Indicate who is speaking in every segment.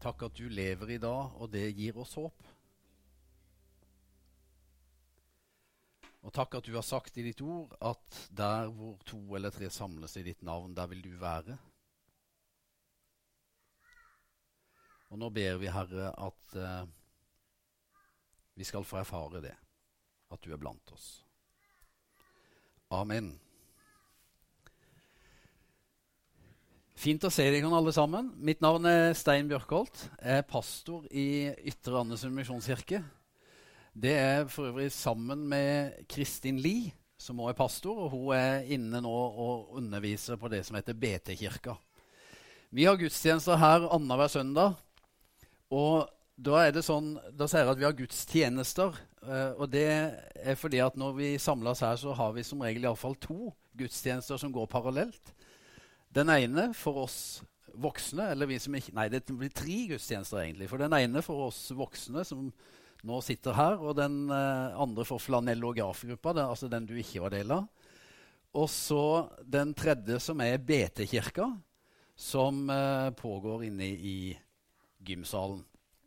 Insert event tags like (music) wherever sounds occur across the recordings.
Speaker 1: Takk at du lever i dag, og det gir oss håp. Og takk at du har sagt i ditt ord at der hvor to eller tre samles i ditt navn, der vil du være. Og nå ber vi, Herre, at eh, vi skal få erfare det, at du er blant oss. Amen. Fint å se dere alle sammen. Mitt navn er Stein Bjørkholt. Jeg er pastor i Ytre Andesund misjonskirke. Det er for øvrig sammen med Kristin Lie, som også er pastor. og Hun er inne nå og underviser på det som heter BT-kirka. Vi har gudstjenester her annenhver søndag. Og da er det sånn, da sier jeg at vi har gudstjenester. Uh, og det er fordi at når vi samles her, så har vi som regel iallfall to gudstjenester som går parallelt. Den ene for oss voksne, eller vi som ikke Nei, det blir tre gudstjenester, egentlig. For den ene for oss voksne som nå sitter her, og den uh, andre for flanellografgruppa, altså den du ikke var del av. Og så den tredje, som er BT-kirka, som uh, pågår inne i gymsalen.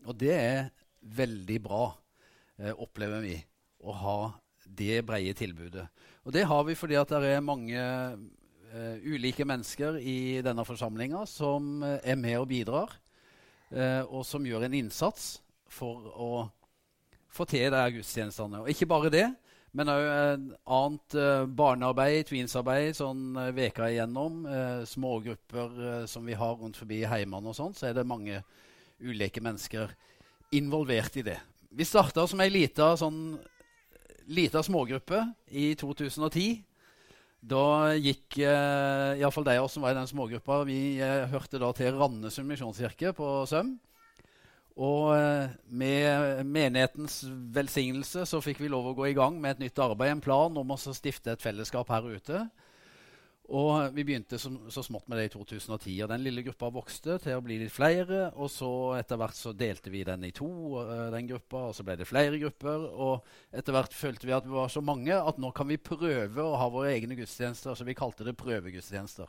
Speaker 1: Og det er veldig bra, uh, opplever vi, å ha det brede tilbudet. Og det har vi fordi at det er mange uh, ulike mennesker i denne forsamlinga som uh, er med og bidrar, uh, og som gjør en innsats for å få til de gudstjenestene. Og ikke bare det, men òg annet barnearbeid, tweensarbeid sånn veka igjennom. smågrupper som vi har rundt forbi heimene og sånn, så er det mange ulike mennesker involvert i det. Vi starta som ei lita sånn, lita smågruppe i 2010. Da gikk eh, iallfall de av oss som var i den smågruppa, vi eh, hørte da til Randesund misjonskirke på Søm. Og eh, med menighetens velsignelse så fikk vi lov å gå i gang med et nytt arbeid, en plan om å stifte et fellesskap her ute. Og vi begynte så, så, smått med det i 2010. og Den lille gruppa vokste til å bli litt flere. og så Etter hvert så delte vi den i to, uh, den gruppa, og så ble det flere grupper. og Etter hvert følte vi at vi var så mange at nå kan vi prøve å ha våre egne gudstjenester. Så vi kalte det prøvegudstjenester.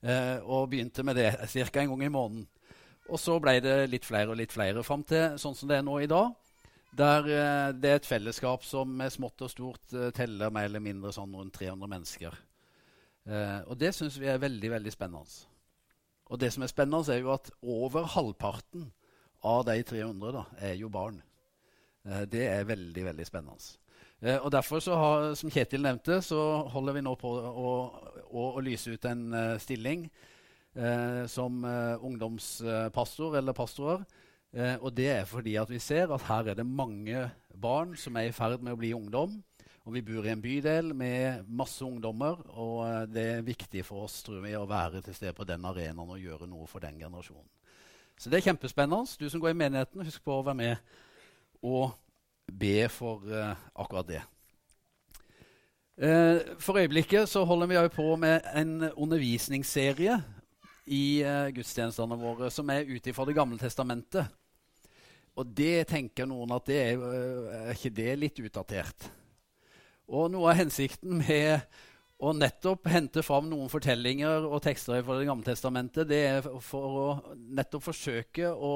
Speaker 1: Eh, og begynte med det ca. en gang i måneden. Og så ble det litt flere og litt flere fram til sånn som det er nå i dag. Der eh, det er et fellesskap som med smått og stort teller mer eller mindre sånn rundt 300 mennesker. Eh, og det syns vi er veldig veldig spennende. Og det som er spennende, er jo at over halvparten av de 300 da, er jo barn. Eh, det er veldig veldig spennende. Eh, og Derfor, har, som Kjetil nevnte, så holder vi nå på å, å, å lyse ut en uh, stilling uh, som uh, ungdomspastor eller pastorer. og det er fordi at vi ser at her er det mange barn som er i ferd med å bli ungdom. Og vi bor i en bydel med masse ungdommer, og eh, det er viktig for oss tror vi, å være til stede på den arenaen og gjøre noe for den generasjonen. Så det er kjempespennende. Du som går i menigheten, husk på å være med og be for uh, akkurat det. Uh, for øyeblikket så holder vi på med en undervisningsserie i uh, gudstjenestene våre som er ut ifra Det gamle testamentet. Og det tenker noen at det er, er ikke det litt utdatert? Og noe av hensikten med å nettopp hente fram noen fortellinger og tekster fra Det gamle testamentet, det er for å nettopp forsøke å,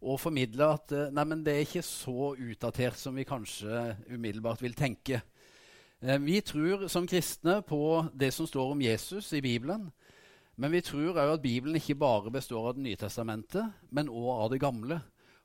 Speaker 1: å formidle at eh, nei, det er ikke så utdatert som vi kanskje umiddelbart vil tenke. Eh, vi tror som kristne på det som står om Jesus i Bibelen. Men vi tror òg at Bibelen ikke bare består av Det nye testamentet, men òg av det gamle.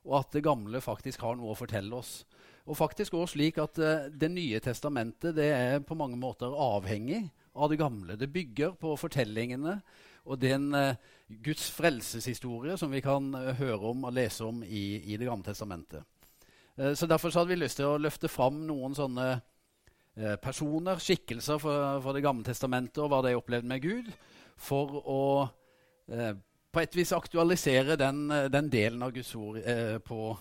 Speaker 1: Og at det gamle faktisk har noe å fortelle oss. Og faktisk også slik at uh, Det nye testamentet det er på mange måter avhengig av det gamle. Det bygger på fortellingene og den uh, Guds frelseshistorie som vi kan uh, høre om og lese om i, i Det gamle testamentet. så Derfor så hadde vi lyst til å løfte fram noen sånne personer, skikkelser for, Det gamle testamentet og hva de opplevde med Gud, for å på et vis aktualisere den, den delen av Guds ord på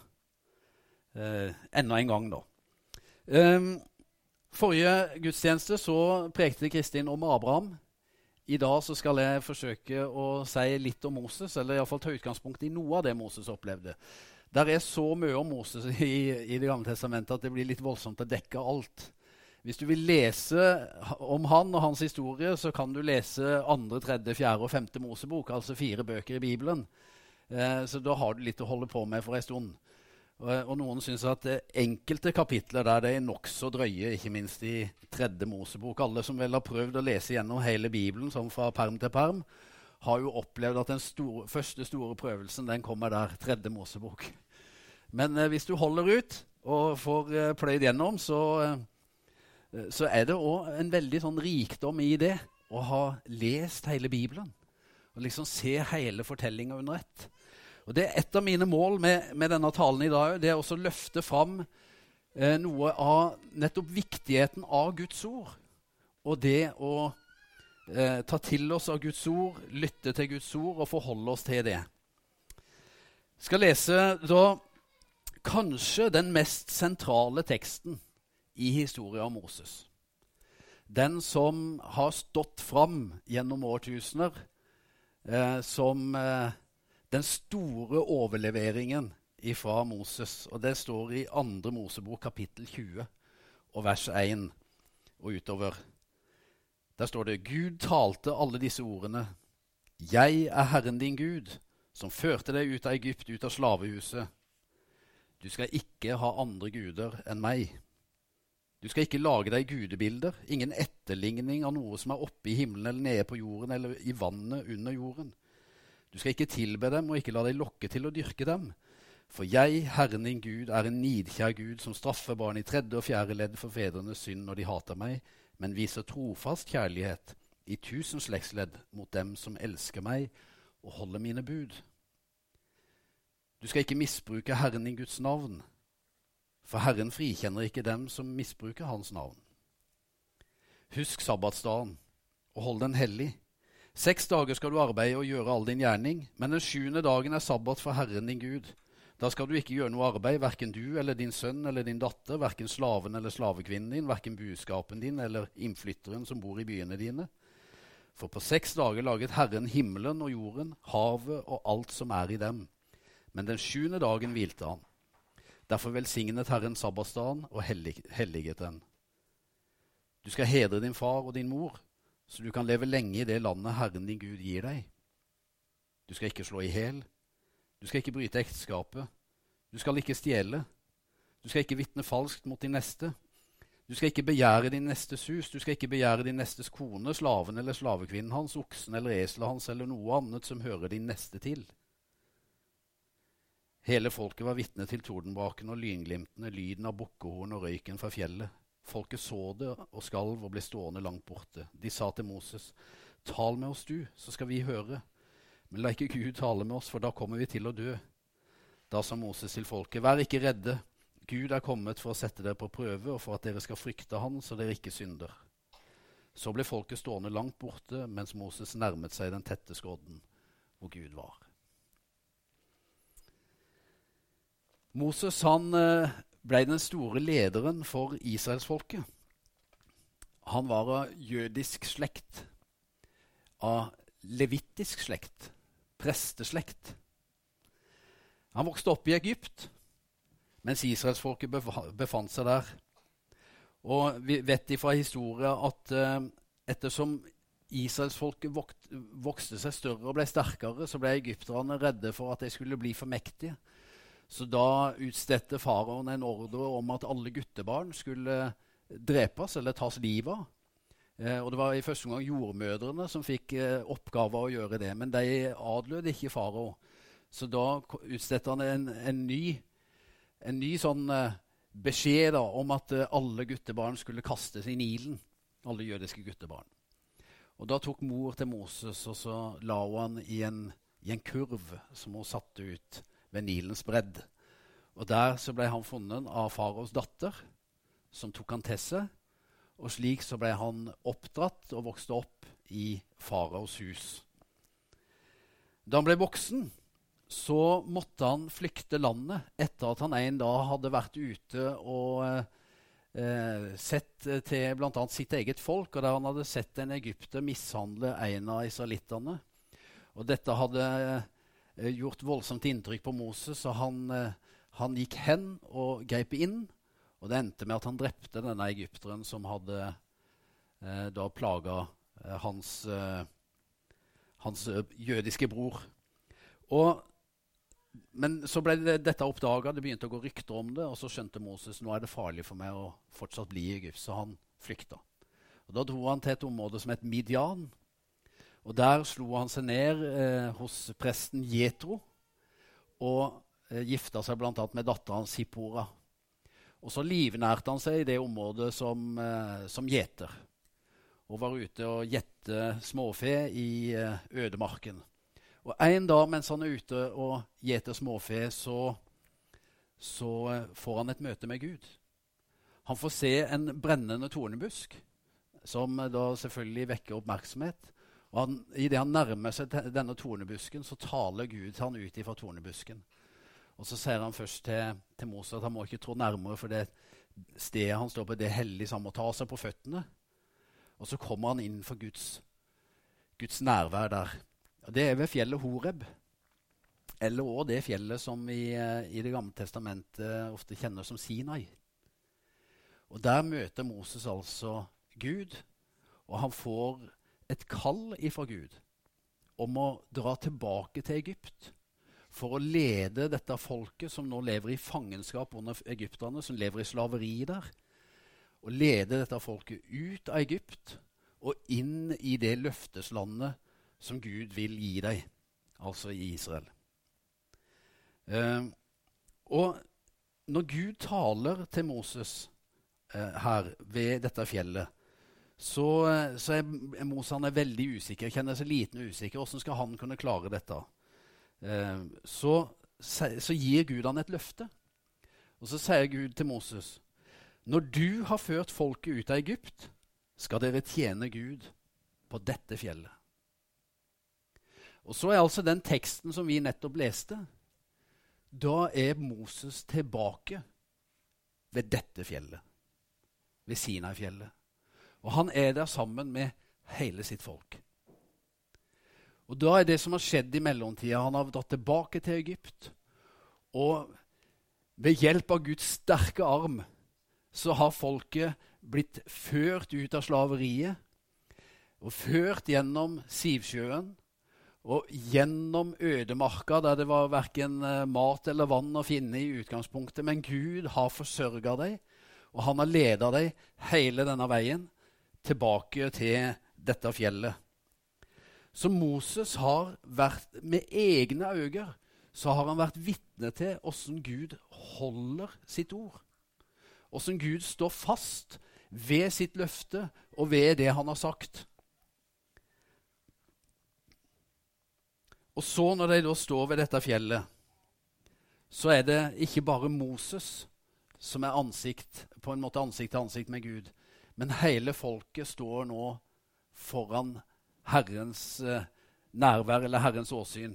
Speaker 1: eh, enda en gang, da. Um, forrige gudstjeneste så prekte Kristin om Abraham. I dag så skal jeg forsøke å si litt om Moses, eller iallfall ta utgangspunkt i noe av det Moses opplevde. Der er så mye om Moses (laughs) i, i Det gamle testamentet at det blir litt voldsomt å dekke alt. Hvis du vil lese om han og hans historie, så kan du lese andre, tredje, fjerde og femte Mosebok, altså fire bøker i Bibelen. Eh, så da har du litt å holde på med for en stund. Og, og noen syns at eh, enkelte kapitler der det er nokså drøye, ikke minst i tredje Mosebok Alle som vel har prøvd å lese gjennom hele Bibelen sånn fra perm til perm, har jo opplevd at den store, første store prøvelsen den kommer der. Tredje Mosebok. Men eh, hvis du holder ut og får eh, pløyd gjennom, så, eh, så er det òg en veldig sånn rikdom i det å ha lest hele Bibelen. Og liksom se hele fortellinga under ett. Og Det er et av mine mål med, med denne talen i dag. Det er også å løfte fram eh, noe av nettopp viktigheten av Guds ord. Og det å eh, ta til oss av Guds ord, lytte til Guds ord og forholde oss til det. Jeg skal lese da kanskje den mest sentrale teksten i historien om Moses. Den som har stått fram gjennom årtusener eh, som eh, den store overleveringen fra Moses. Og Det står i 2. Mosebok kapittel 20 og vers 1 og utover. Der står det Gud talte alle disse ordene. Jeg er Herren din Gud, som førte deg ut av Egypt, ut av slavehuset. Du skal ikke ha andre guder enn meg. Du skal ikke lage deg gudebilder, ingen etterligning av noe som er oppe i himmelen eller nede på jorden eller i vannet under jorden. Du skal ikke tilbe dem og ikke la deg lokke til å dyrke dem. For jeg, Herren din Gud, er en nidkjær Gud som straffer barn i tredje og fjerde ledd for fedrenes synd når de hater meg, men viser trofast kjærlighet i tusen slektsledd mot dem som elsker meg og holder mine bud. Du skal ikke misbruke Herren din Guds navn, for Herren frikjenner ikke dem som misbruker Hans navn. Husk sabbatsdagen og hold den hellig. Seks dager skal du arbeide og gjøre all din gjerning, men den sjuende dagen er sabbat for Herren din Gud. Da skal du ikke gjøre noe arbeid, verken du eller din sønn eller din datter, verken slaven eller slavekvinnen din, verken buskapen din eller innflytteren som bor i byene dine. For på seks dager laget Herren himmelen og jorden, havet og alt som er i dem. Men den sjuende dagen hvilte han. Derfor velsignet Herren sabbatsdagen og helliget den. Du skal hedre din far og din mor, så du kan leve lenge i det landet Herren din Gud gir deg. Du skal ikke slå i hjel. Du skal ikke bryte ekteskapet. Du skal ikke stjele. Du skal ikke vitne falskt mot din neste. Du skal ikke begjære din nestes hus. Du skal ikke begjære din nestes kone, slaven eller slavekvinnen hans, oksen eller eselet hans eller noe annet som hører din neste til. Hele folket var vitne til tordenbraken og lynglimtene, lyden av bukkehorn og røyken fra fjellet. Folket så det og skalv og ble stående langt borte. De sa til Moses, Tal med oss du, så skal vi høre. Men la ikke Gud tale med oss, for da kommer vi til å dø. Da sa Moses til folket, Vær ikke redde. Gud er kommet for å sette dere på prøve, og for at dere skal frykte Han, så dere ikke synder. Så ble folket stående langt borte mens Moses nærmet seg den tette skodden hvor Gud var. Moses han eh, ble den store lederen for israelsfolket. Han var av jødisk slekt, av levittisk slekt, presteslekt. Han vokste opp i Egypt mens israelsfolket befant seg der. Og vi vet fra historien at uh, ettersom israelsfolket vokste seg større og ble sterkere, så ble egypterne redde for at de skulle bli for mektige. Så da utstedte faraoen en ordre om at alle guttebarn skulle drepes eller tas livet av. Eh, og Det var i første omgang jordmødrene som fikk eh, å gjøre det. Men de adlød ikke farao. Så da utstedte han en, en, ny, en ny sånn eh, beskjed da, om at eh, alle guttebarn skulle kastes i Nilen. Alle jødiske guttebarn. Og Da tok mor til Moses og så la hun han i en, i en kurv som hun satte ut ved Nilens bredd. Og Der så ble han funnet av faraos datter, som tok han til seg. Og slik så ble han oppdratt og vokste opp i faraos hus. Da han ble voksen, så måtte han flykte landet etter at han en dag hadde vært ute og eh, sett til bl.a. sitt eget folk, og der han hadde sett en egypter mishandle en av israelittene. Og dette hadde Eh, gjort voldsomt inntrykk på Moses, så han, eh, han gikk hen og grep inn. Og det endte med at han drepte denne egypteren som hadde eh, da plaga eh, hans, eh, hans, jødiske bror. Og men så ble det, dette oppdaga, det begynte å gå rykter om det, og så skjønte Moses nå er det farlig for meg å fortsatt bli i Egypt, så han flykta. Og Da dro han til et område som het Midian. Og Der slo han seg ned eh, hos presten Jetro og eh, gifta seg bl.a. med datteren Hippora. Og så livnærte han seg i det området som, eh, som gjeter. Og var ute og gjette småfe i eh, ødemarken. Og En dag mens han er ute og gjeter småfe, så, så eh, får han et møte med Gud. Han får se en brennende tornebusk, som da selvfølgelig vekker oppmerksomhet. Og han, Idet han nærmer seg denne tornebusken, så taler Gud til han ut ifra tornebusken. Og Så sier han først til, til Moses at han må ikke trå nærmere, for det stedet han står på, det er hellig, så han må ta seg på føttene. Og så kommer han inn for Guds, Guds nærvær der. Og Det er ved fjellet Horeb. Eller òg det fjellet som vi i Det gamle testamentet ofte kjenner som Sinai. Og Der møter Moses altså Gud, og han får et kall ifra Gud om å dra tilbake til Egypt for å lede dette folket som nå lever i fangenskap under egypterne, som lever i slaveri der. Og lede dette folket ut av Egypt og inn i det løfteslandet som Gud vil gi deg, altså i Israel. Eh, og når Gud taler til Moses eh, her ved dette fjellet, så, så Moses han er veldig usikker, kjenner seg liten og usikker. Hvordan skal han kunne klare dette? Eh, så, så gir Gud han et løfte. Og så sier Gud til Moses.: Når du har ført folket ut av Egypt, skal dere tjene Gud på dette fjellet. Og så er altså den teksten som vi nettopp leste, da er Moses tilbake ved dette fjellet, ved Sinai-fjellet. Og han er der sammen med hele sitt folk. Og da er det som har skjedd i mellomtida Han har dratt tilbake til Egypt. Og ved hjelp av Guds sterke arm så har folket blitt ført ut av slaveriet og ført gjennom Sivsjøen og gjennom ødemarka, der det var verken eh, mat eller vann å finne i utgangspunktet. Men Gud har forsørga deg, og han har leda deg hele denne veien tilbake til dette fjellet. Så Moses har vært med egne øyne så har han vært vitne til åssen Gud holder sitt ord. Åssen Gud står fast ved sitt løfte og ved det han har sagt. Og så, når de da står ved dette fjellet, så er det ikke bare Moses som er ansikt, på en måte ansikt til ansikt med Gud, men hele folket står nå foran Herrens eh, nærvær eller Herrens åsyn.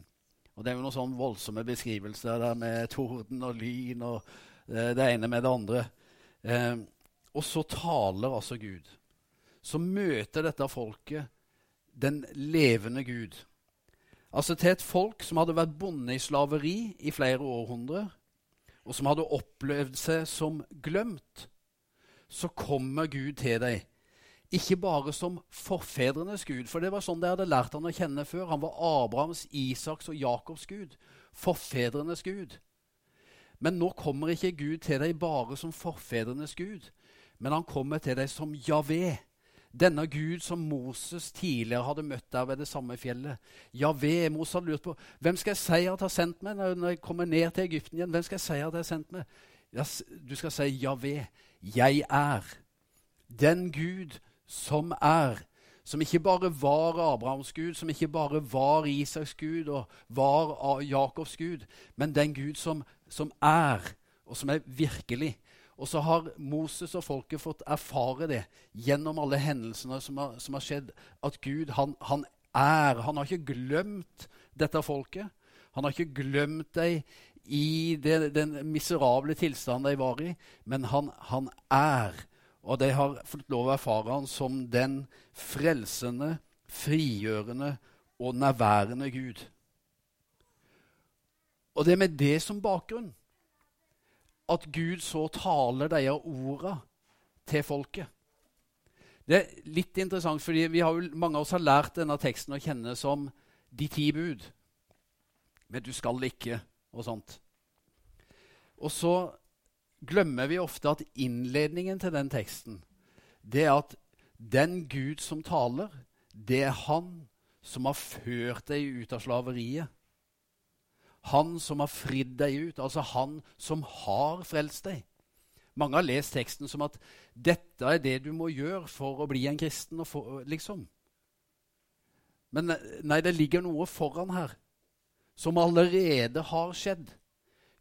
Speaker 1: Og Det er jo noen sånn voldsomme beskrivelser der med torden og lyn og eh, det ene med det andre. Eh, og så taler altså Gud. Så møter dette folket den levende Gud. Altså til et folk som hadde vært bonde i slaveri i flere århundrer, og som hadde opplevd seg som glemt, så kommer Gud til deg. Ikke bare som forfedrenes Gud, for det var sånn de hadde lært han å kjenne før. Han var Abrahams, Isaks og Jakobs Gud. Forfedrenes Gud. Men nå kommer ikke Gud til deg bare som forfedrenes Gud, men han kommer til deg som Javé denne Gud som Moses tidligere hadde møtt der ved det samme fjellet. Javé, Moses hadde lurt på hvem skal jeg si at har sendt meg når jeg kommer ned til Egypten igjen. Hvem skal jeg si at har sendt meg? Du skal si Javé. Jeg er. Den Gud som er. Som ikke bare var Abrahams Gud, som ikke bare var Isaks Gud og var Jakobs Gud, men den Gud som, som er, og som er virkelig. Og så har Moses og folket fått erfare det gjennom alle hendelsene som har, som har skjedd, at Gud, han, han, er. Han har ikke glemt dette folket. Han har ikke glemt deg i det, den miserable tilstanden de var i, men han, han er. Og de har fått lov å erfare han som den frelsende, frigjørende og nærværende Gud. Og det er med det som bakgrunn at Gud så taler de orda til folket. Det er litt interessant, fordi jo, mange av oss har lært denne teksten å kjenne som de ti bud. Men du skal ikke, og sånt. Og så glemmer vi ofte at innledningen til den teksten det er at den Gud som taler, det er Han som har ført deg ut av slaveriet. Han som har fridd deg ut, altså han som har frelst deg. Mange har lest teksten som at dette er det du må gjøre for å bli en kristen. For, liksom. Men nei, det ligger noe foran her som allerede har skjedd.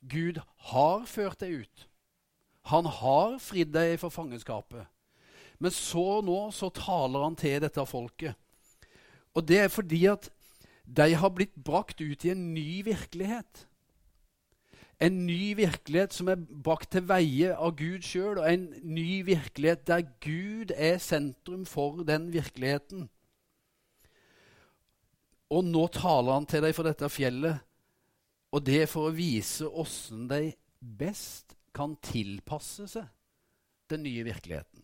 Speaker 1: Gud har ført deg ut. Han har fridd deg fra fangenskapet. Men så nå så taler han til dette folket. Og det er fordi at de har blitt brakt ut i en ny virkelighet. En ny virkelighet som er brakt til veie av Gud sjøl, og en ny virkelighet der Gud er sentrum for den virkeligheten. Og nå taler han til deg fra dette fjellet, og det er for å vise åssen de best kan tilpasse seg den nye virkeligheten.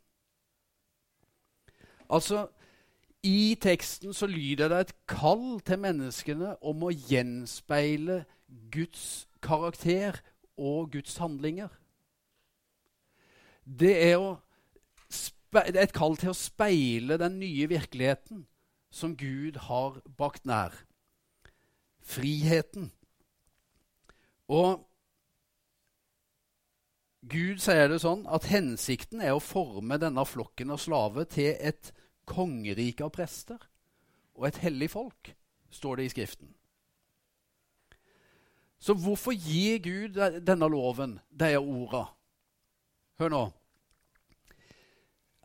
Speaker 1: Altså, i teksten så lyder det et kall til menneskene om å gjenspeile Guds karakter og Guds handlinger. Det er, det er et kall til å speile den nye virkeligheten som Gud har bakt nær. Friheten. Og Gud sier det sånn at hensikten er å forme denne flokken av slaver til et kongerike av prester og et hellig folk, står det i Skriften. Så hvorfor gir Gud denne loven, disse orda? Hør nå.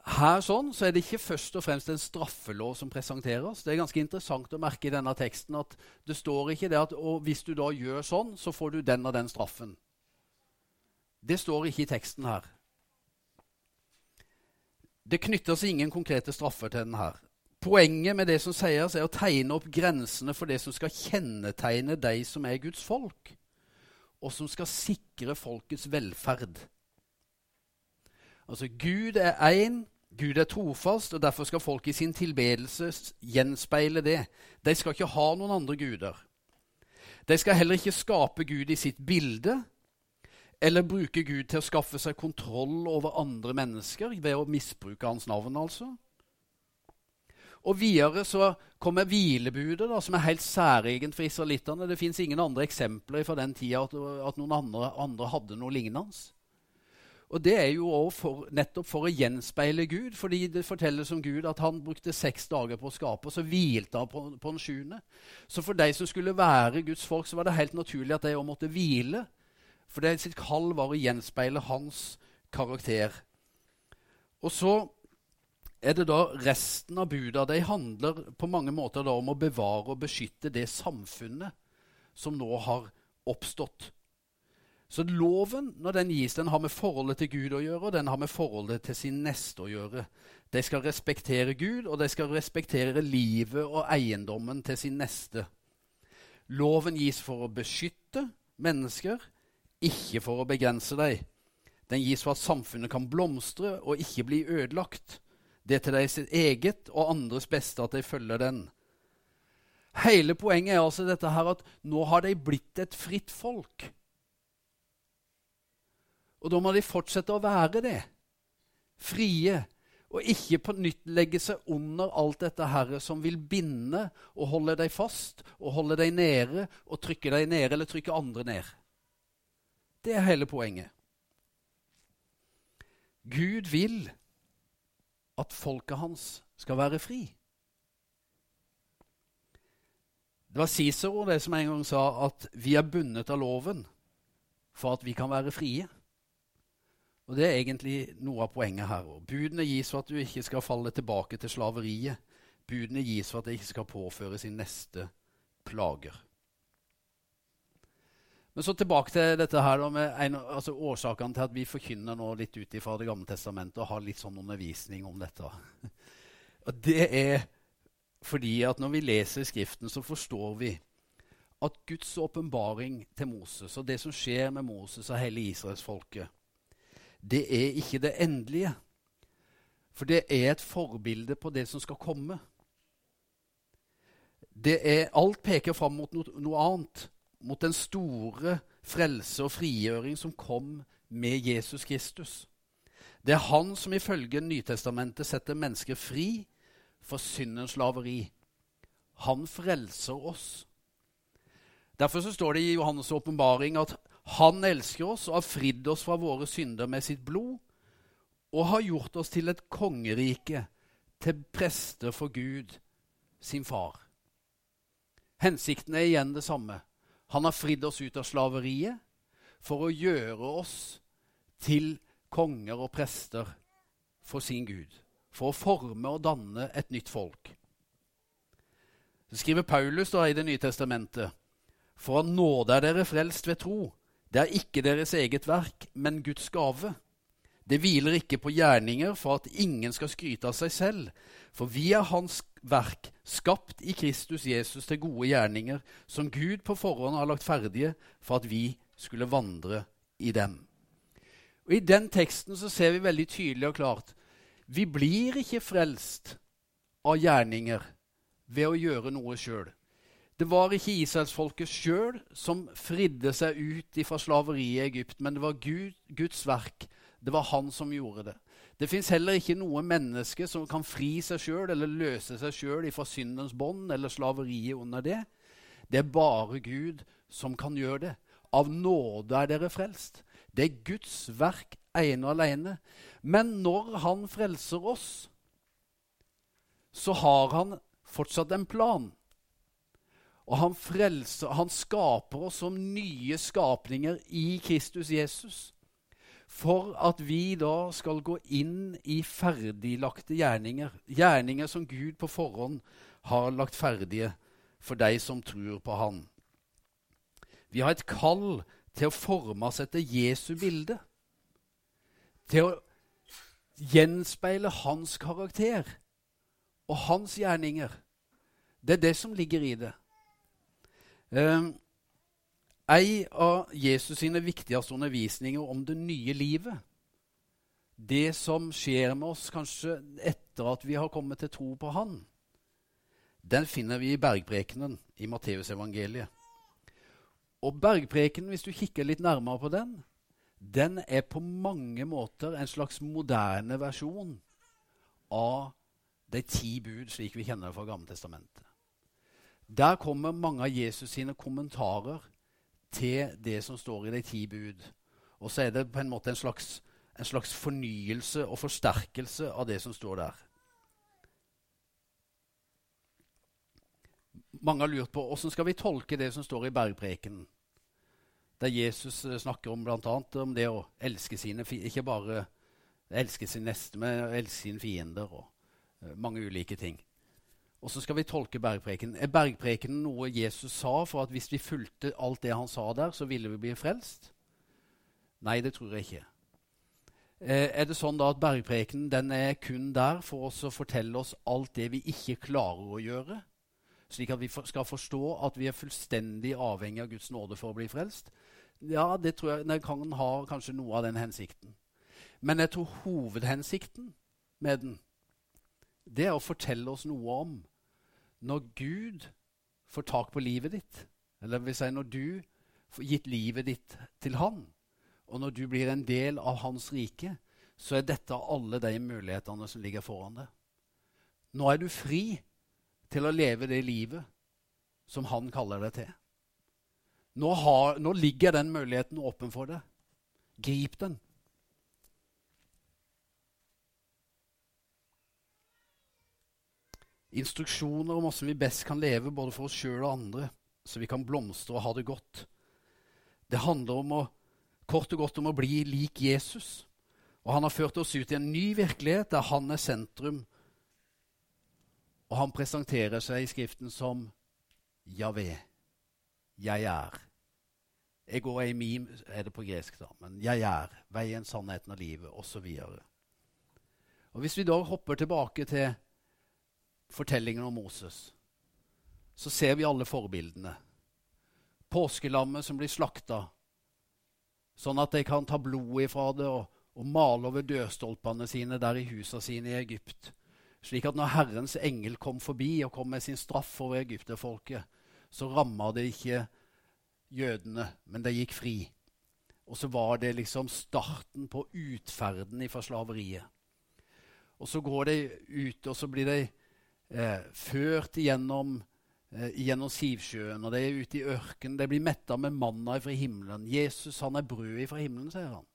Speaker 1: Her sånn, så er det ikke først og fremst en straffelov som presenteres. Det er ganske interessant å merke i denne teksten at det står ikke det at hvis du da gjør sånn, så får du den og den straffen. Det står ikke i teksten her. Det knytter seg ingen konkrete straffer til den her. Poenget med det som sies, er å tegne opp grensene for det som skal kjennetegne de som er Guds folk, og som skal sikre folkets velferd. Altså, Gud er én, Gud er trofast, og derfor skal folk i sin tilbedelse gjenspeile det. De skal ikke ha noen andre guder. De skal heller ikke skape Gud i sitt bilde, eller bruke Gud til å skaffe seg kontroll over andre mennesker ved å misbruke hans navn, altså. Og videre så kommer hvilebudet, da, som er helt særegent for israelittene. Det fins ingen andre eksempler fra den tida at, at noen andre, andre, hadde noe lignende. Og det er jo for, nettopp for å gjenspeile Gud, fordi det fortelles om Gud at han brukte seks dager på å skape, og så hvilte han på, på den sjuende. Så for de som skulle være Guds folk, så var det helt naturlig at de òg måtte hvile. For det sitt kall var å gjenspeile hans karakter. Og så er det da resten av buda. De handler på mange måter om å bevare og beskytte det samfunnet som nå har oppstått. Så loven, når den gis, den har med forholdet til Gud å gjøre, og den har med forholdet til sin neste å gjøre. De skal respektere Gud, og de skal respektere livet og eiendommen til sin neste. Loven gis for å beskytte mennesker, ikke for å begrense deg. Den gis for at samfunnet kan blomstre og ikke bli ødelagt. Det er til deres eget og andres beste at de følger den. Hele poenget er altså dette her at nå har de blitt et fritt folk. Og da må de fortsette å være det. Frie. Og ikke på nytt legge seg under alt dette herre som vil binde og holde deg fast og holde deg nede og trykke deg nede eller trykke andre ned. Det er hele poenget. Gud vil at folket hans skal være fri. Det var Cicero det som en gang sa at vi er bundet av loven for at vi kan være frie. Og Det er egentlig noe av poenget her. Budene gis for at du ikke skal falle tilbake til slaveriet. Budene gis for at det ikke skal påføre sin neste plager. Men så tilbake til dette her med en, altså årsakene til at vi forkynner nå litt ut fra Det gamle testamentet og har litt sånn undervisning om dette. (laughs) Og Det er fordi at når vi leser Skriften, så forstår vi at Guds åpenbaring til Moses og det som skjer med Moses og hele israelsfolket, det er ikke det endelige. For det er et forbilde på det som skal komme. Er, alt peker fram mot noe, noe annet mot den store frelse og frigjøring som kom med Jesus Kristus. Det er han som ifølge Nytestamentet setter mennesker fri for syndens slaveri. Han frelser oss. Derfor så står det i Johannes' åpenbaring at han elsker oss og har fridd oss fra våre synder med sitt blod og har gjort oss til et kongerike, til prester for Gud, sin far. Hensikten er igjen det samme. Han har fridd oss ut av slaveriet for å gjøre oss til konger og prester for sin Gud. For å forme og danne et nytt folk. Så skriver Paulus da i Det nye testamentet For av nåde er dere frelst ved tro. Det er ikke deres eget verk, men Guds gave. Det hviler ikke på gjerninger for at ingen skal skryte av seg selv. For vi er Hans verk, skapt i Kristus Jesus til gode gjerninger, som Gud på forhånd har lagt ferdige for at vi skulle vandre i dem. Og I den teksten så ser vi veldig tydelig og klart vi blir ikke frelst av gjerninger ved å gjøre noe sjøl. Det var ikke israelsfolket sjøl som fridde seg ut fra slaveriet i Egypt, men det var Gud, Guds verk. Det var han som gjorde det. Det fins heller ikke noe menneske som kan fri seg sjøl eller løse seg sjøl fra syndens bånd eller slaveriet under det. Det er bare Gud som kan gjøre det. Av nåde er dere frelst. Det er Guds verk ene og alene. Men når han frelser oss, så har han fortsatt en plan. Og han, frelser, han skaper oss som nye skapninger i Kristus Jesus for at vi da skal gå inn i ferdiglagte gjerninger. Gjerninger som Gud på forhånd har lagt ferdige for deg som tror på Han. Vi har et kall til å forme oss etter Jesu bilde. Til å gjenspeile hans karakter og hans gjerninger. Det er det som ligger i det. Um, Ei av Jesus sine viktigste undervisninger om det nye livet, det som skjer med oss kanskje etter at vi har kommet til tro på Han, den finner vi i bergprekenen i Matteusevangeliet. Og bergprekenen, hvis du kikker litt nærmere på den, den er på mange måter en slags moderne versjon av de ti bud, slik vi kjenner det fra Gammeltestamentet. Der kommer mange av Jesus sine kommentarer til det som står i de ti bud. Og så er det på en måte en slags, en slags fornyelse og forsterkelse av det som står der. Mange har lurt på hvordan skal vi tolke det som står i bergprekenen. Der Jesus eh, snakker om bl.a. om det å elske sine Ikke bare elske sin neste, men elske sine fiender og uh, mange ulike ting. Og så skal vi tolke bergprekenen. Er bergprekenen noe Jesus sa for at hvis vi fulgte alt det han sa der, så ville vi bli frelst? Nei, det tror jeg ikke. Eh, er det sånn da at bergprekenen den er kun der for oss å fortelle oss alt det vi ikke klarer å gjøre? Slik at vi skal forstå at vi er fullstendig avhengig av Guds nåde for å bli frelst? Ja, det tror jeg den kan ha kanskje noe av den hensikten. Men jeg tror hovedhensikten med den, det er å fortelle oss noe om når Gud får tak på livet ditt, eller vil si når du får gitt livet ditt til Han, og når du blir en del av Hans rike, så er dette alle de mulighetene som ligger foran deg. Nå er du fri til å leve det livet som Han kaller deg til. Nå, har, nå ligger den muligheten åpen for deg. Grip den. Instruksjoner om hvordan vi best kan leve både for oss sjøl og andre, så vi kan blomstre og ha det godt. Det handler om å, kort og godt om å bli lik Jesus. Og han har ført oss ut i en ny virkelighet der han er sentrum. Og han presenterer seg i Skriften som Javé. Jeg er. Ego eimim er det på gresk, da. Men jeg er. Veien, sannheten og livet, osv. Og, og hvis vi da hopper tilbake til fortellingen om Moses, så ser vi alle forbildene. Påskelammet som blir slakta, sånn at de kan ta blodet ifra det og, og male over dørstolpene sine der i husa sine i Egypt. Slik at når Herrens engel kom forbi og kom med sin straff over egypterfolket, så ramma det ikke jødene, men de gikk fri. Og så var det liksom starten på utferden fra slaveriet. Og så går de ut, og så blir de eh, ført gjennom, eh, gjennom Sivsjøen, og de er ute i ørkenen. De blir metta med manna fra himmelen. Jesus han er brødet fra himmelen, sier han.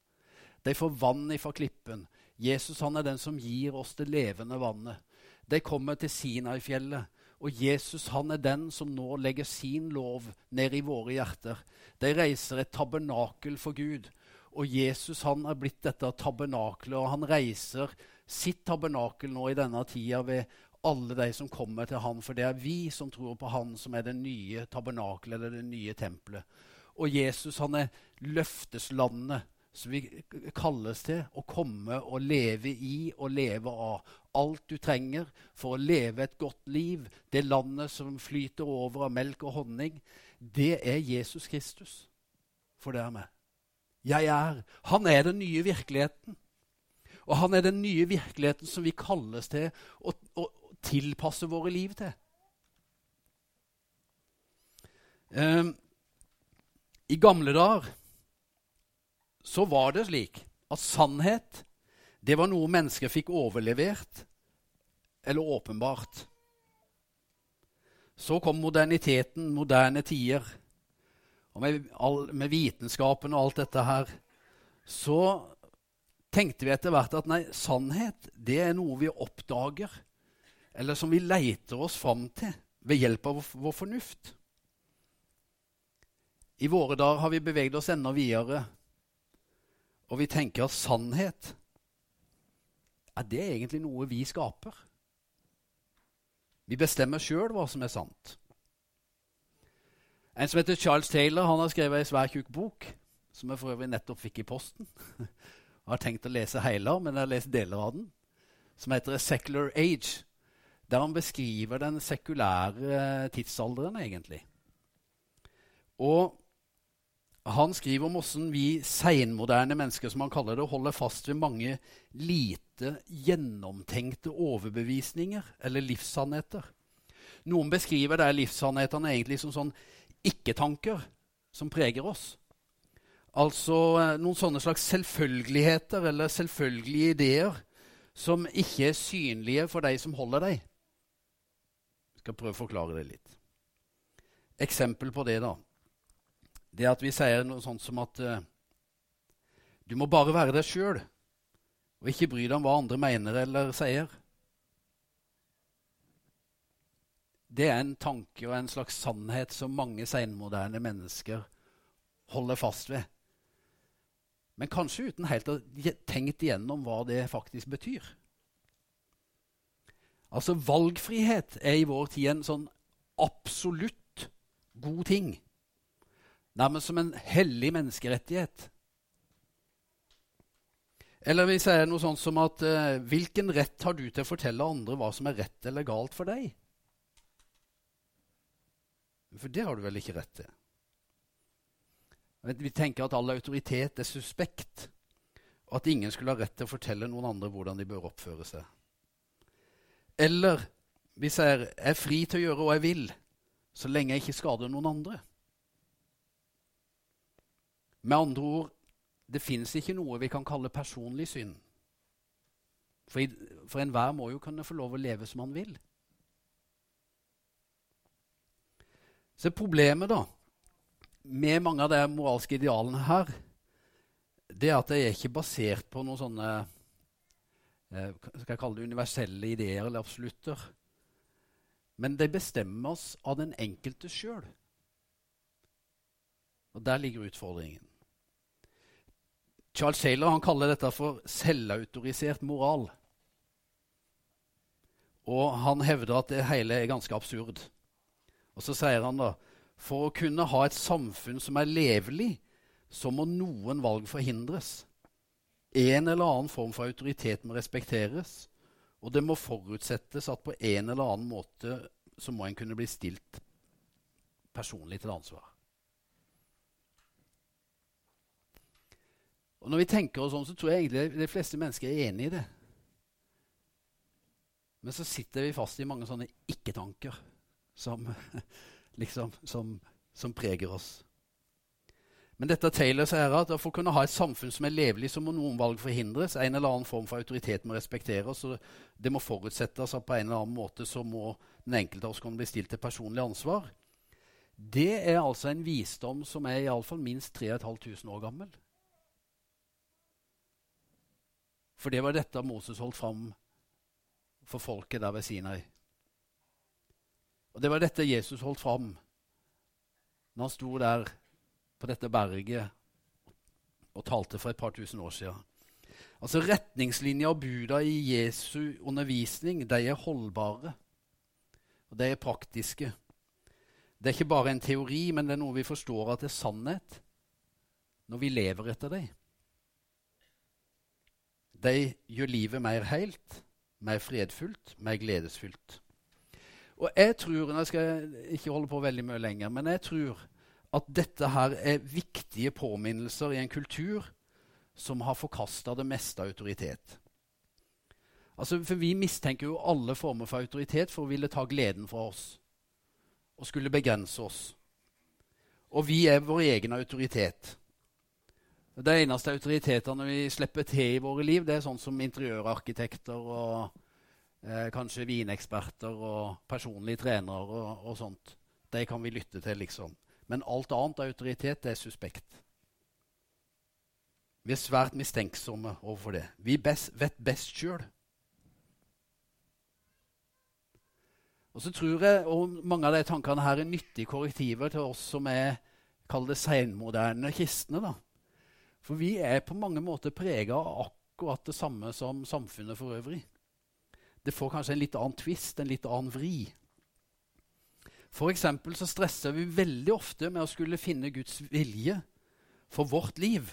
Speaker 1: De får vann ifra klippen. Jesus han er den som gir oss det levende vannet. De kommer til Sinai-fjellet, og Jesus han er den som nå legger sin lov ned i våre hjerter. De reiser et tabernakel for Gud. Og Jesus han er blitt dette tabernakelet, og han reiser sitt tabernakel nå i denne tida ved alle de som kommer til han, for det er vi som tror på han som er det nye tabernakelet eller det nye tempelet. Og Jesus han er løfteslandet som vi kalles til å komme og leve i og leve av. Alt du trenger for å leve et godt liv, det landet som flyter over av melk og honning, det er Jesus Kristus. For det er meg. Jeg er. Han er den nye virkeligheten. Og han er den nye virkeligheten som vi kalles til å, tilpasse våre liv til. Um, I gamle dager så var det slik at sannhet det var noe mennesker fikk overlevert eller åpenbart. Så kom moderniteten, moderne tider. Og med, all, med, vitenskapen og alt dette her så tenkte vi etter hvert at nei, sannhet det er noe vi oppdager, eller som vi leiter oss fram til ved hjelp av vår, fornuft. I våre dager har vi beveget oss enda videre og vi tenker at sannhet er det egentlig noe vi skaper. Vi bestemmer sjøl hva som er sant. En som heter Charles Taylor, han har skrevet ei svær tjukk bok, som jeg for øvrig nettopp fikk i posten. (laughs) Jeg har tenkt å lese hele, men jeg har lest deler av den. Som heter A Secular Age, der han beskriver den sekulære tidsalderen, egentlig. Og han skriver om hvordan vi seinmoderne mennesker som han kaller det, holder fast ved mange lite gjennomtenkte overbevisninger eller livssannheter. Noen beskriver der livssannhetene egentlig som sånn ikke-tanker som preger oss. Altså eh, noen sånne slags selvfølgeligheter eller selvfølgelige ideer som ikke er synlige for de som holder dem. Skal prøve å forklare det litt. Eksempel på det, da det at vi sier noe sånt som at uh, du må bare være deg sjøl, og ikke bry deg om hva andre mener eller sier. Det er en tanke og en slags sannhet som mange senmoderne mennesker holder fast ved. Men kanskje uten helt å tenkt igjennom hva det faktisk betyr. Altså Valgfrihet er i vår tid en sånn absolutt god ting nærmest som en hellig menneskerettighet. Eller vi sier noe sånt som at uh, hvilken rett har du til å fortelle andre hva som er rett eller galt for deg? For det har du vel ikke rett til? Vi tenker at all autoritet er suspekt, og at ingen skulle ha rett til å fortelle noen andre hvordan de bør oppføre seg. Eller hvis jeg er fri til å gjøre hva jeg vil, så lenge jeg ikke skader noen andre. Med andre ord det fins ikke noe vi kan kalle personlig synd. For, for enhver må jo kunne få lov å leve som han vil. Så problemet da, med mange av de moralske idealene her, det er at de er ikke basert på noen sånne skal jeg kalle det universelle ideer eller absolutter. Men de oss av den enkelte sjøl. Og der ligger utfordringen. Charles Taylor han kaller dette for selvautorisert moral. Og han hevder at det hele er ganske absurd. Og så sier han da for å kunne ha et samfunn som er levelig, så må noen valg forhindres. En eller annen form for autoritet må respekteres, og det må forutsettes at på en eller annen måte så må en kunne bli stilt personlig til ansvar. Og Når vi tenker oss sånn, så tror jeg egentlig de fleste mennesker er enig i det. Men så sitter vi fast i mange sånne ikke-tanker som, (laughs) liksom, som, som, preger oss. Men dette Taylors ære at for å kunne ha et samfunn som er levelig, så må noen valg forhindres. En eller annen form for autoritet må respekteres. og Det må forutsettes at på en eller annen måte så må den enkelte av oss kunne bli stilt til personlig ansvar. Det er altså en visdom som er iallfall minst 3500 år gammel. For det var dette Moses holdt fram for folket der ved Sinai. Og det var dette Jesus holdt fram når han sto der på dette berget og talte for et par tusen år siden. Altså Retningslinjer og buda i Jesu undervisning de er holdbare, og de er praktiske. Det er ikke bare en teori, men det er noe vi forstår at det er sannhet når vi lever etter dem. De gjør livet mer helt, mer fredfullt, mer gledesfylt. Og jeg tror, Nå skal Jeg ikke holde på veldig mye lenger, men jeg tror at dette her er viktige påminnelser i en kultur som har forkasta det meste av autoritet. Altså, for Vi mistenker jo alle former for autoritet for å ville ta gleden fra oss og skulle begrense oss. Og vi er vår egen autoritet. De eneste autoritetene vi slipper til i våre liv, det er sånn som interiørarkitekter og eh, kanskje vineksperter og personlige trenere og, og sånt. De kan vi lytte til, liksom. Men alt annet autoritet er suspekt. Vi er svært mistenksomme overfor det. Vi best, vet best sjøl. Og så tror jeg og mange av de tankene her er nyttige korrektiver til oss som er kall det seinmoderne kristne. da. For vi er på mange måter prega av akkurat det samme som samfunnet for øvrig. Det får kanskje en litt annen twist, en litt annen vri. For så stresser vi veldig ofte med å skulle finne Guds vilje for vårt liv.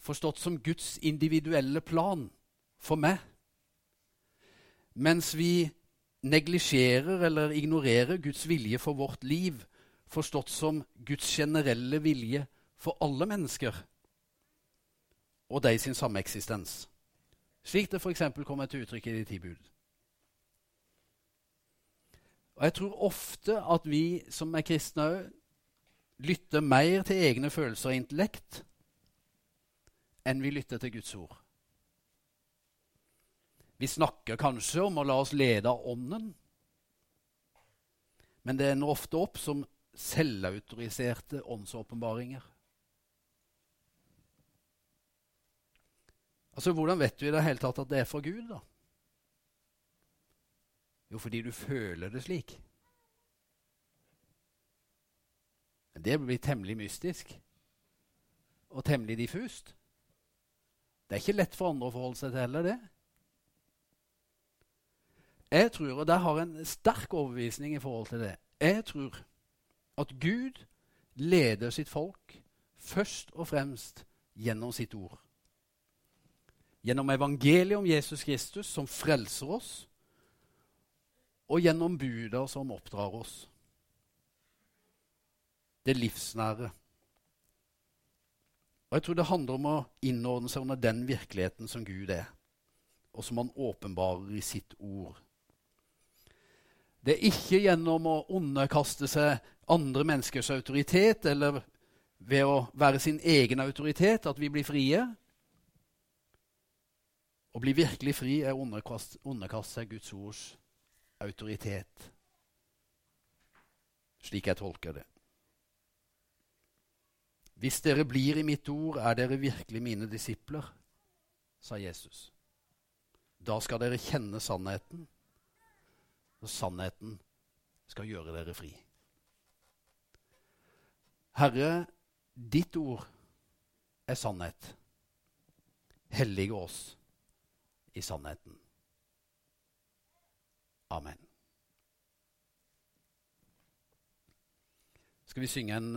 Speaker 1: Forstått som Guds individuelle plan for meg. Mens vi neglisjerer eller ignorerer Guds vilje for vårt liv, forstått som Guds generelle vilje for alle mennesker og de sin sameksistens. Slik det f.eks. kommer til uttrykk i de ti bud. Og jeg tror ofte at vi som er kristne òg lytter mer til egne følelser og intellekt enn vi lytter til Guds ord. Vi snakker kanskje om å la oss lede av Ånden, men det ender ofte opp som selvautoriserte åndsåpenbaringer. Altså, Hvordan vet du i det hele tatt at det er fra Gud? da? Jo, fordi du føler det slik. Det blir temmelig mystisk og temmelig diffust. Det er ikke lett for andre å forholde seg til heller, det. Jeg tror, og der har jeg en sterk overbevisning i forhold til det Jeg tror at Gud leder sitt folk først og fremst gjennom sitt ord. Gjennom evangeliet om Jesus Kristus, som frelser oss, og gjennom buder som oppdrar oss. Det livsnære. Og Jeg tror det handler om å innordne seg under den virkeligheten som Gud er, og som han åpenbarer i sitt ord. Det er ikke gjennom å underkaste seg andre menneskers autoritet eller ved å være sin egen autoritet at vi blir frie. Å bli virkelig fri er å underkaste seg Guds ords autoritet. Slik jeg tolker det. Hvis dere blir i mitt ord, er dere virkelig mine disipler, sa Jesus. Da skal dere kjenne sannheten, og sannheten skal gjøre dere fri. Herre, ditt ord er sannhet. Hellige oss i sannheten. Amen. Skal vi synge en